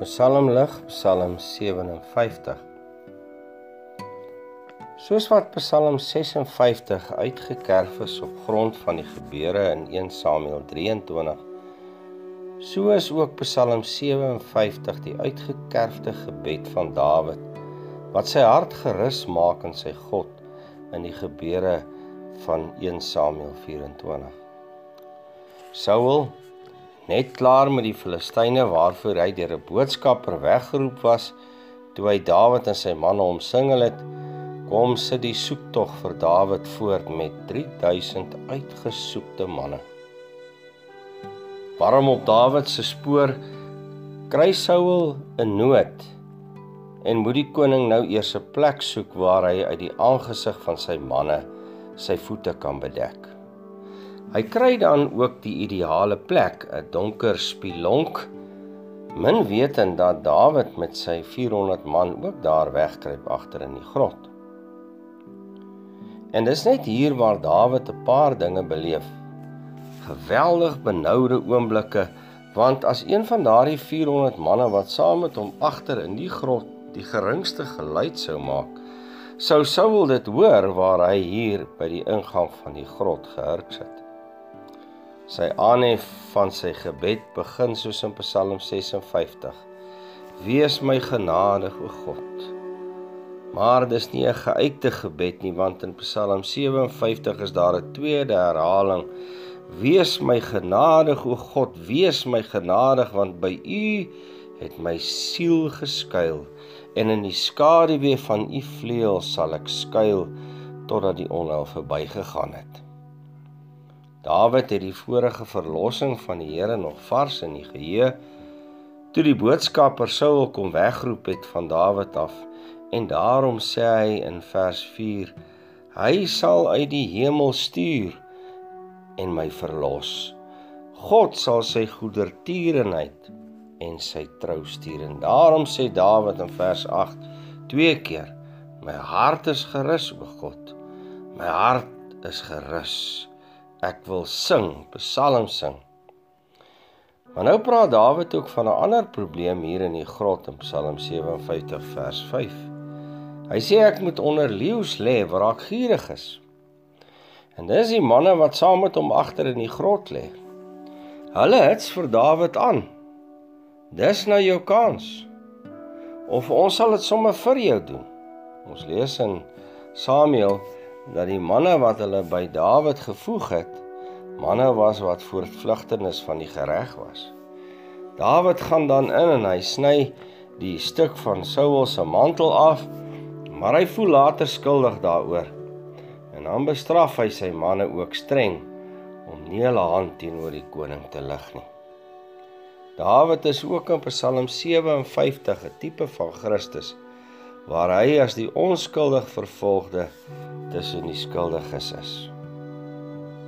Psalmlig, Psalm 57. Soos wat Psalm 56 uitgekerf is op grond van die gebeure in 1 Samuel 23, so is ook Psalm 57 die uitgekerfde gebed van Dawid wat sy hart gerus maak in sy God in die gebeure van 1 Samuel 24. Saul net klaar met die Filistyne waarvoor hy deur 'n boodskapper weggeroep was toe hy Dawid en sy manne omsingel het kom sit die soektog vir Dawid voort met 3000 uitgesoekte manne. Waarom op Dawid se spoor kry Saul 'n nood en moet die koning nou eers 'n plek soek waar hy uit die aangesig van sy manne sy voete kan bedek Hy kry dan ook die ideale plek, 'n donker spilonk. Min wetend dat Dawid met sy 400 man ook daar wegkruip agter in die grot. En dis net hier waar Dawid 'n paar dinge beleef. Geweldig benoude oomblikke, want as een van daardie 400 manne wat saam met hom agter in die grot die geringste geluid sou maak, sou Saul dit hoor waar hy hier by die ingang van die grot gehurk sit. Sy aanhef van sy gebed begin soos in Psalm 56. Wees my genadig o God. Maar dis nie 'n geuite gebed nie want in Psalm 57 is daar 'n tweede herhaling. Wees my genadig o God, wees my genadig want by U het my siel geskuil en in die skaduwee van U vleuels sal ek skuil totdat die onheil verbygegaan het. Dawid het die vorige verlossing van die Here nog vars in die geheue toe die boodskapper Saul kom wegroep het van Dawid af en daarom sê hy in vers 4 hy sal uit die hemel stuur en my verlos. God sal sy goedertierenheid en sy trou stuur. En daarom sê Dawid in vers 8 twee keer my hart is gerus o God. My hart is gerus ek wil sing, psalm sing. Maar nou praat Dawid ook van 'n ander probleem hier in die grot in Psalm 57 vers 5. Hy sê ek moet onder leeu's lê waar ek gierig is. En dis die manne wat saam met hom agter in die grot lê. Hulle hits vir Dawid aan. Dis nou jou kans. Of ons sal dit sommer vir jou doen. Ons lees in Samuel dat die manne wat hulle by Dawid gevoeg het, manne was wat voortvlugtenis van die gereg was. Dawid gaan dan in en hy sny die stuk van Saul se mantel af, maar hy voel later skuldig daaroor. En dan bestraf hy sy manne ook streng om nie hulle hand teenoor die koning te lig nie. Dawid is ook in Psalm 57 'n tipe van Christus waar hy as die onskuldig vervolgde tussen die skuldiges is.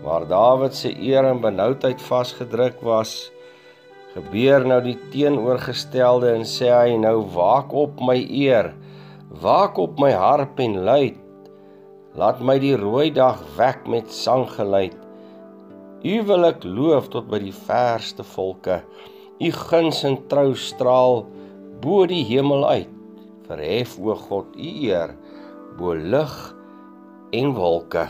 Waar Dawid se eer en benoudheid vasgedruk was, gebeur nou die teenoorgestelde en sê hy nou waak op my eer, waak op my harp en luit. Laat my die rooi dag wek met sanggeluid. U wil ek loof tot by die verste volke. U guns en trou straal bo die hemel uit. Verhef o God u eer bo lig en wolke